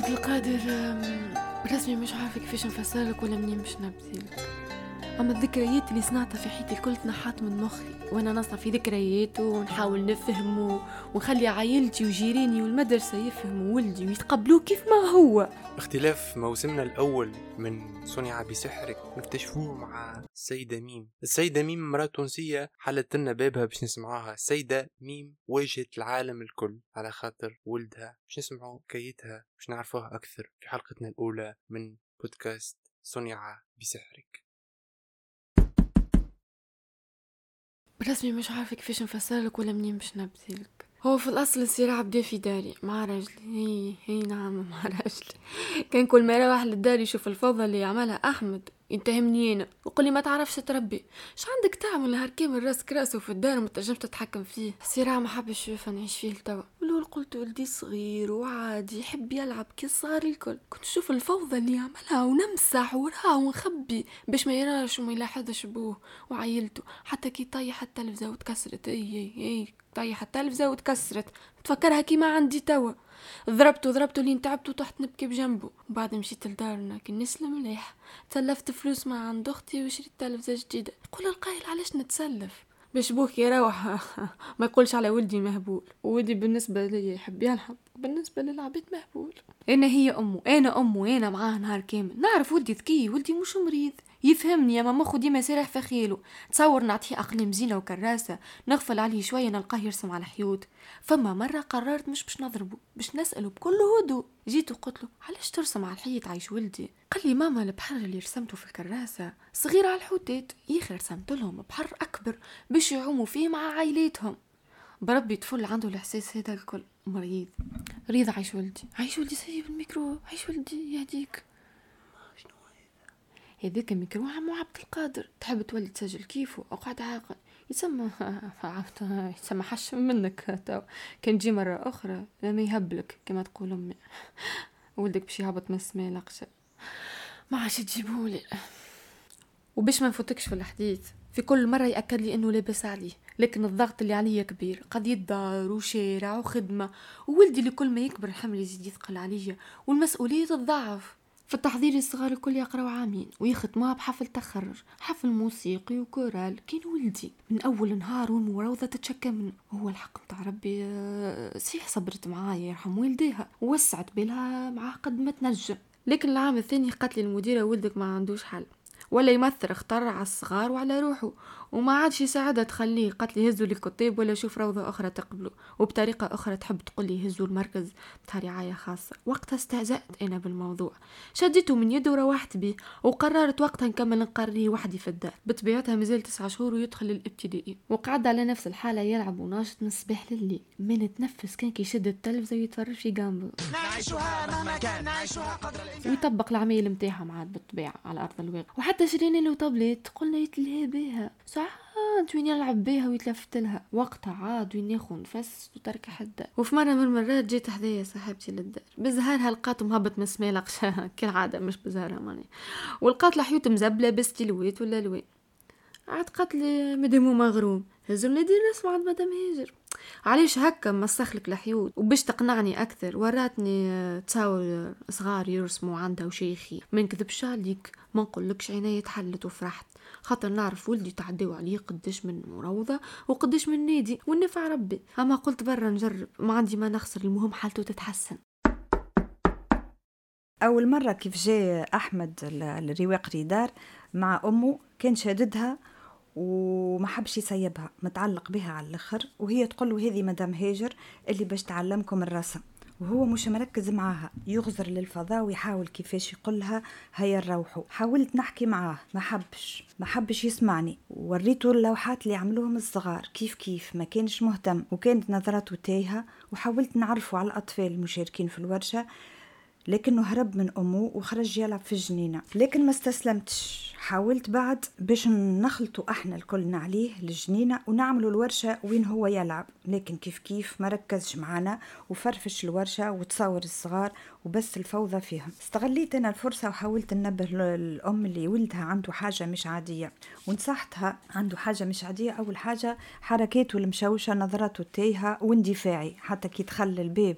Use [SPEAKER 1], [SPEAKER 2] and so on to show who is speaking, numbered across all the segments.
[SPEAKER 1] عبد القادر رسمي مش عارفة كيفاش نفسرلك ولا منين باش نبذلك أما الذكريات اللي صنعتها في حياتي الكل تنحات من مخي وأنا نصنع في ذكريات ونحاول نفهم ونخلي عائلتي وجيراني والمدرسة يفهموا ولدي ويتقبلوه كيف ما هو.
[SPEAKER 2] اختلاف موسمنا الأول من صنع بسحرك نكتشفوه مع السيدة ميم. السيدة ميم مرأة تونسية حلت لنا بابها باش نسمعوها. السيدة ميم واجهت العالم الكل على خاطر ولدها باش نسمعوا حكايتها باش نعرفوها أكثر في حلقتنا الأولى من بودكاست صنع بسحرك.
[SPEAKER 1] برسمي مش عارفة كيفاش نفسرلك ولا منين باش نبذلك هو في الأصل الصراع بدا في داري مع راجلي. هي هي نعم مع راجلي. كان كل ما يروح للدار يشوف الفوضى اللي عملها أحمد. يتهمني أنا ويقول لي ما تعرفش تربي. اش عندك تعمل نهار كامل راسك راسه في الدار وما تنجمش تتحكم فيه؟ الصراع ما حبش يشوفها نعيش فيه لتوا. الأول قلت ولدي صغير وعادي يحب يلعب كي صار الكل. كنت نشوف الفوضى اللي يعملها ونمسح وراه ونخبي باش ما يراش وما يلاحظش بوه وعيلته. حتى كي طيح التلفزة وتكسرت. إي إي إي طيح التلفزة وتكسرت. تفكرها كيما عندي توا. ضربته ضربته لين تعبت وطحت نبكي بجنبه وبعد مشيت لدارنا كي نسلم مليح. تسلفت فلوس من عند أختي وشريت تلفزه جديدة. يقول القايل علاش نتسلف؟ باش بوك يروح. ما يقولش على ولدي مهبول. ولدي بالنسبة لي يحب يلعب. بالنسبة للعبيد مهبول. أنا هي أمه أنا أمه أنا معاه نهار كامل. نعرف ولدي ذكي ولدي مش مريض. يفهمني اما مخو ديما سارح في خياله. تصور نعطيه اقلام زينه وكراسة نغفل عليه شوية نلقاه يرسم على حيوت فما مرة قررت مش باش نضربه باش نسأله بكل هدوء. جيت وقلت له علاش ترسم على الحيط عايش ولدي؟ قال لي ماما البحر اللي رسمته في الكراسة صغير على الحوتات ياخي رسمت لهم بحر أكبر باش يعوموا فيه مع عائلاتهم. بربي طفل عنده الإحساس هذا الكل. مريض. ريض عايش ولدي. عايش ولدي سيب الميكرو. عايش ولدي يهديك. هذاك ميكرو عمو عبد القادر. تحب تولي تسجل كيفه أقعد عاقل. يسمى يسمى حش منك. تو. كان تجي مرة أخرى. لما يهبلك كما تقول أمي. ولدك باش يهبط من السماء لقشة ما عادش تجيبولي وباش ما نفوتكش في الحديث في كل مرة يأكد لي إنه لاباس عليه. لكن الضغط اللي عليا كبير. قضية دار وشارع وخدمة. وولدي اللي كل ما يكبر الحمل يزيد يثقل عليا. والمسؤولية تضاعف في التحضير الصغار الكل يقراو عامين ويختموها بحفل تخرج. حفل موسيقي وكورال. كين ولدي من أول نهار والمراوضه تتشكى منه. هو الحق متاع ربي آه، صحيح صبرت معايا يرحم والديها. ووسعت بالها معاه قد ما تنجم. لكن العام الثاني قالت لي المديرة ولدك ما عندوش حل. ولا يمثل اختار على الصغار وعلى روحه وما عادش يساعدها تخليه قالت لي هزوا لي ولا شوف روضة أخرى تقبله وبطريقة أخرى تحب تقول لي هزوا المركز بتاع رعاية خاصة. وقتها استهزأت أنا بالموضوع. شديته من يده وروحت بيه وقررت وقتها نكمل نقريه وحدي في الدار. بطبيعتها مازال تسعة شهور ويدخل الابتدائي وقعد على نفس الحالة يلعب وناشط من الصباح لليل. ما نتنفس كان كيشد التلفزة ويتفرج في مهما كان قدر ويطبق العمايل متاعها معاد بالطبيعة على أرض الواقع. وحتى شرينا له طابليت قلنا يتلهى بها ساعات وين يلعب بيها ويتلفت لها. وقتها عاد وين ياخو نفس وترك حدا. وفي مرة من المرات جيت حدايا صاحبتي للدار. بزهارها لقات مهبط من سما لوطة كالعادة مش بزهارها ماني. ولقات الحيوت مزبلة بستيلوات ولا لوين عاد قالت لي مدام مغروم. هزو لاتوليي عند مدام هاجر علاش هكا مسخ لك الحيوت وباش تقنعني أكثر وراتني تصاور صغار يرسموا عندها وشيخة. ما نكذبش عليك ما نقولكش عيني تحلت وفرحت. خاطر نعرف ولدي تعديو عليه قداش من من روضة وقداش من نادي. والنفع ربي. أما قلت برا نجرب. ما عندي ما نخسر المهم حالته تتحسن.
[SPEAKER 3] أول مرة كيف جاء أحمد الرواق ريدار مع أمه كان شاددها وما حبش يسيبها متعلق بها على الآخر وهي تقول له هذه مدام هاجر اللي باش تعلمكم الرسم. وهو مش مركز معاها يغزر للفضاء ويحاول كيفاش يقولها هيا نروحوا حاولت نحكي معاه ما حبش ما حبش يسمعني. وريته اللوحات اللي عملوهم الصغار كيف كيف ما كانش مهتم. وكانت نظراته تايهة وحاولت نعرفه على الأطفال المشاركين في الورشة لكنه هرب من أمه وخرج يلعب في الجنينة لكن ما استسلمتش. حاولت بعد باش نخلطوا أحنا الكل عليه للجنينة ونعملوا الورشة وين هو يلعب. لكن كيف كيف ما ركزش معنا وفرفش الورشة وتصور الصغار وبس الفوضى فيهم. استغليت أنا الفرصة وحاولت ننبه الام اللي ولدها عنده حاجة مش عادية. ونصحتها عنده حاجة مش عادية. أول حاجة حركاته المشوشة نظراته التايهة واندفاعي. حتى كي دخل الباب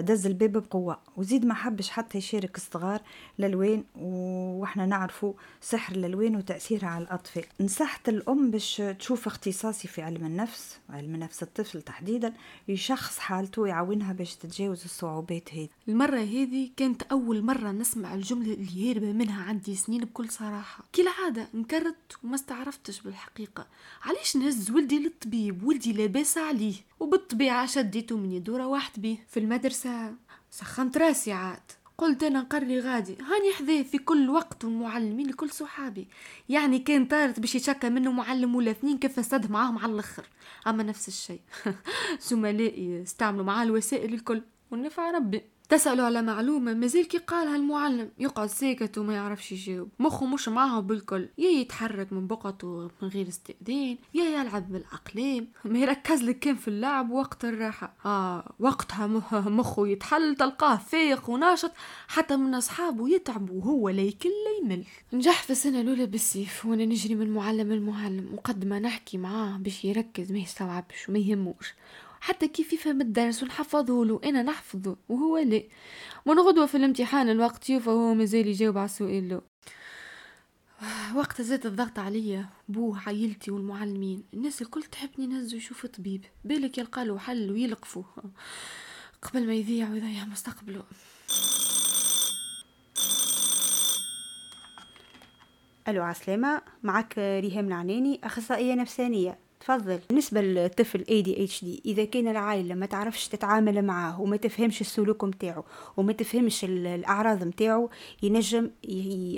[SPEAKER 3] دز الباب بقوة. وزيد ما حبش حتى يشارك الصغار الألوان وإحنا نعرفوا سحر الألوان وتأثيرها على الأطفال. نصحت الأم باش تشوف اختصاصي في علم النفس علم نفس الطفل تحديدا يشخص حالته يعاونها باش تتجاوز الصعوبات هذه.
[SPEAKER 1] المرة هذه كانت أول مرة نسمع الجملة اللي هاربة منها عندي سنين بكل صراحة. كالعادة انكرت وما استعرفتش بالحقيقة. علاش نهز ولدي للطبيب؟ ولدي لاباس عليه. وبالطبيعة شديته من يدورة واحد بيه في المدرسة. سخنت راسي عاد. قلت أنا نقري غادي. هاني حذاه في كل وقت والمعلمين لكل صحابي. يعني كان طارت باش يشكى منه معلم ولا اثنين كيف فسد معاهم على الأخر. أما نفس الشيء. زملائي استعملوا معاه الوسائل الكل. والنفع ربي. تسألوا على معلومة مازال كي قالها المعلم. يقعد ساكت وما يعرفش يجاوب. مخه مش معاه بالكل. يا يتحرك من بقعته من غير استئذان يا يلعب بالأقلام. ما يركز لك كان في اللعب وقت الراحة. آه وقتها مخه يتحل تلقاه فايق وناشط حتى من أصحابه يتعب وهو لا يكل يمل. نجح في السنة الأولى بالسيف وأنا نجري من معلم لمعلم وقد ما نحكي معاه باش يركز ما يستوعبش وما يهموش. حتى كيف يفهم الدرس ونحفظه له. أنا نحفظه وهو لا. من غدوة في الامتحان الوقت يوفى وهو مازال يجاوب على السؤال له. وقت زاد الضغط عليا. بوه عائلتي والمعلمين. الناس الكل تحبني نهزو يشوف طبيب. بالك يلقى له حل ويلقفوه قبل ما يضيع ويضيع مستقبله.
[SPEAKER 4] ألو عسلامة معك ريهام العناني أخصائية نفسانية. تفضل. بالنسبة للطفل ADHD إذا كان العائلة ما تعرفش تتعامل معاه وما تفهمش السلوك متاعه وما تفهمش الأعراض متاعه ينجم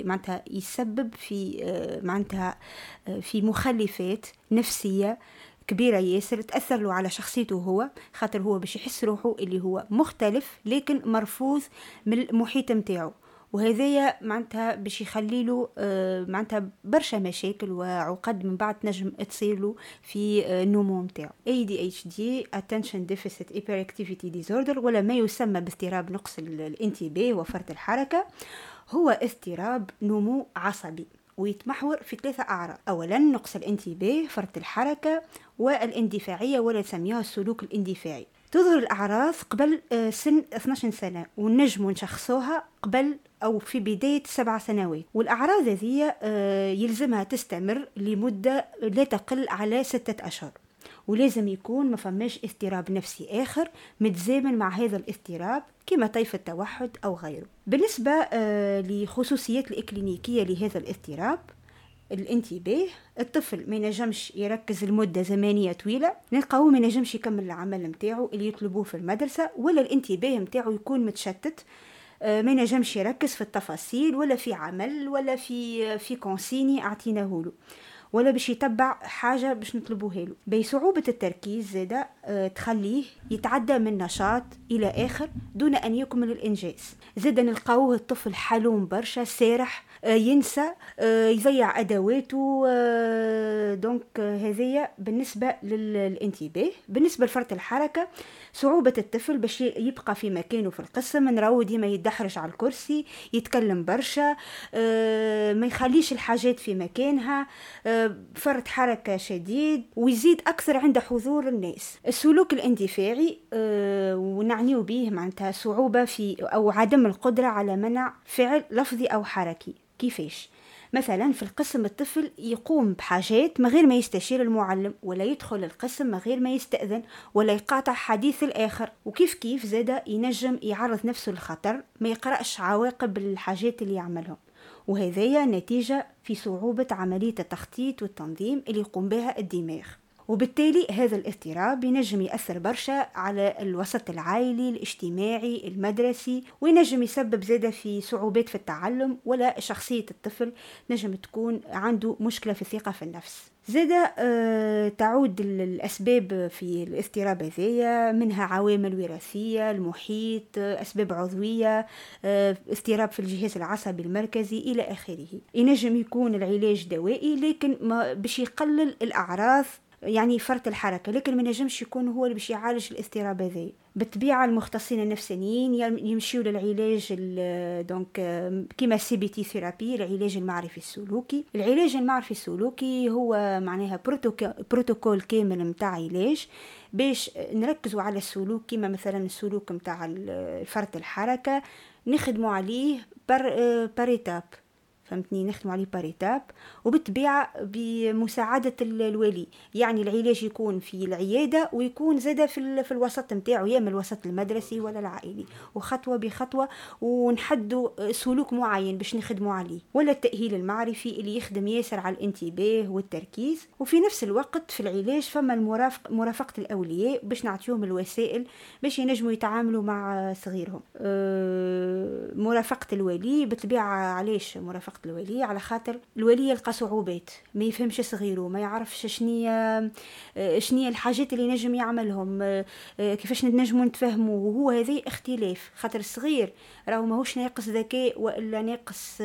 [SPEAKER 4] معناتها يسبب في آه، معناتها آه، في مخلفات نفسية كبيرة ياسر تأثر له على شخصيته هو خاطر هو باش يحس روحه اللي هو مختلف لكن مرفوض من المحيط متاعه. وهذايا معناتها باش يخلي له آه، معناتها برشا مشاكل وعقد من بعد تنجم تصير له في آه، النمو نتاعو ADHD Attention Deficit Hyperactivity Disorder ولا ما يسمى باضطراب نقص الانتباه وفرط الحركة. هو اضطراب نمو عصبي ويتمحور في ثلاثة أعراض. أولا نقص الانتباه فرط الحركة والاندفاعية ولا تسميها السلوك الاندفاعي. تظهر الأعراض قبل آه، سن 12 سنة ونجم نشخصوها قبل أو في بداية سبع سنوات والأعراض هذه آه، يلزمها تستمر لمدة لا تقل على ستة أشهر. ولازم يكون ما فماش اضطراب نفسي آخر متزامن مع هذا الاضطراب كما طيف التوحد أو غيره. بالنسبة آه، لخصوصيات الإكلينيكية لهذا الاضطراب الانتباه الطفل ما ينجمش يركز لمدة زمنية طويلة نلقاو ما ينجمش يكمل العمل متاعو اللي يطلبوه في المدرسة ولا الانتباه متاعو يكون متشتت. ما ينجمش يركز في التفاصيل ولا في عمل ولا في في كونسيني أعطيناه له ولا باش يتبع حاجة باش نطلبوها له. بصعوبة التركيز زادة آه، تخليه يتعدى من نشاط إلى آخر دون أن يكمل الإنجاز. زادة نلقاوه الطفل حلوم برشا سارح آه، ينسى آه، يضيع أدواته آه، دونك هذيا بالنسبة للانتباه. بالنسبة لفرط الحركة صعوبة الطفل باش يبقى في مكانه في القسم نراو ديما يدحرج على الكرسي يتكلم برشا ما يخليش الحاجات في مكانها فرط حركة شديد ويزيد أكثر عند حضور الناس. السلوك الاندفاعي ونعنيو به معناتها صعوبة في أو عدم القدرة على منع فعل لفظي أو حركي. كيفاش؟ مثلا في القسم الطفل يقوم بحاجات من غير ما يستشير المعلم ولا يدخل القسم من غير ما يستأذن ولا يقاطع حديث الآخر. وكيف كيف زاد ينجم يعرض نفسه للخطر ما يقرأش عواقب الحاجات اللي يعملهم. وهذايا نتيجة في صعوبة عملية التخطيط والتنظيم اللي يقوم بها الدماغ. وبالتالي هذا الاضطراب ينجم يأثر برشا على الوسط العائلي الاجتماعي المدرسي وينجم يسبب زادة في صعوبات في التعلم ولا شخصية الطفل نجم تكون عنده مشكلة في الثقة في النفس. زادة آه تعود الأسباب في الاضطراب هذايا منها عوامل وراثية المحيط أسباب عضوية آه اضطراب في الجهاز العصبي المركزي إلى آخره. ينجم يكون العلاج دوائي لكن باش يقلل الأعراض يعني فرط الحركة لكن ما نجمش يكون هو اللي باش يعالج الاضطراب هذا بالطبيعة المختصين النفسانيين يمشيو للعلاج donc كيما CBT therapy العلاج المعرفي السلوكي. العلاج المعرفي السلوكي هو معناها بروتوكول كامل متاع علاج باش نركزوا على السلوك كيما مثلا السلوك متاع فرط الحركة. نخدموا عليه par par étape فهمتني نخدموا عليه par étape وبالطبيعة بمساعدة الوالي. يعني العلاج يكون في العيادة ويكون زادة في, في الوسط نتاعو يا من الوسط المدرسي ولا العائلي. وخطوة بخطوة ونحدوا سلوك معين باش نخدموا عليه. ولا التأهيل المعرفي اللي يخدم ياسر على الانتباه والتركيز. وفي نفس الوقت في العلاج فما المرافق مرافقة الأولياء باش نعطيهم الوسائل باش ينجموا يتعاملوا مع صغيرهم. أه مرافقة الولي بالطبيعة علاش مرافقة وقت الولي على خاطر الولي يلقى صعوبات ما يفهمش صغيره ما يعرفش شنية شنية الحاجات اللي نجم يعملهم كيفاش نجمو نتفاهموا وهو هذا اختلاف. خاطر الصغير راهو ماهوش ناقص ذكاء وإلا ناقص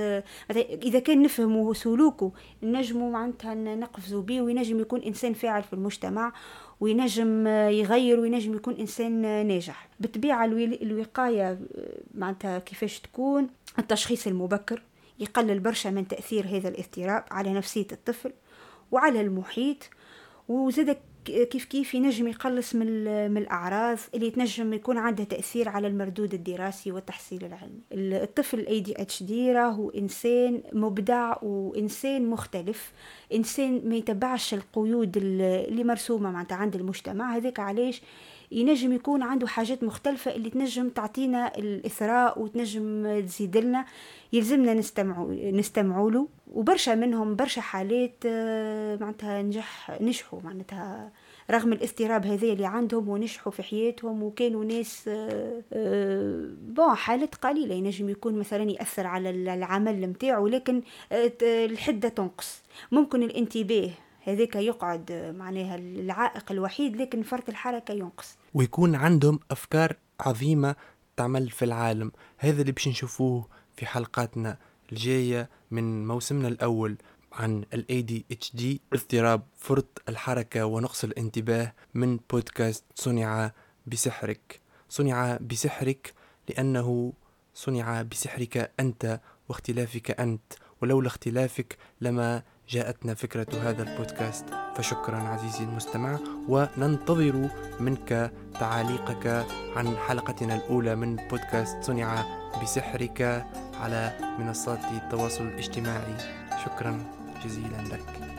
[SPEAKER 4] إذا كان نفهموا سلوكه نجمو معناتها نقفزوا به وينجم يكون إنسان فاعل في المجتمع وينجم يغير وينجم يكون إنسان ناجح. بالطبيعة الوقاية معناتها كيفاش تكون التشخيص المبكر يقلل برشا من تأثير هذا الاضطراب على نفسية الطفل وعلى المحيط. وزاد كيف كيف ينجم يقلص من, الأعراض اللي تنجم يكون عندها تأثير على المردود الدراسي والتحصيل العلمي. الطفل ال ADHD راهو إنسان مبدع وإنسان مختلف إنسان ما يتبعش القيود اللي مرسومة معناتها عند المجتمع. هذاك علاش؟ ينجم يكون عنده حاجات مختلفة اللي تنجم تعطينا الإثراء وتنجم تزيد لنا يلزمنا نستمعوا نستمعوا له وبرشا منهم برشا حالات آه، معناتها نجح نجحوا معناتها رغم الاضطراب هذا اللي عندهم ونجحوا في حياتهم وكانوا ناس آه، آه، بون حالات قليلة. ينجم يكون مثلا يأثر على العمل نتاعو لكن الحدة تنقص. ممكن الانتباه هذاك يقعد معناها العائق الوحيد لكن فرط الحركة ينقص.
[SPEAKER 2] ويكون عندهم أفكار عظيمة تعمل في العالم. هذا اللي باش نشوفوه في حلقاتنا الجاية من موسمنا الأول عن ال ADHD اضطراب فرط الحركة ونقص الانتباه من بودكاست صنع بسحرك. صنع بسحرك لأنه صنع بسحرك أنت واختلافك أنت. ولولا اختلافك لما جاءتنا فكرة هذا البودكاست فشكرا عزيزي المستمع وننتظر منك تعاليقك عن حلقتنا الأولى من بودكاست صنع بسحرك على منصات التواصل الاجتماعي. شكرا جزيلا لك.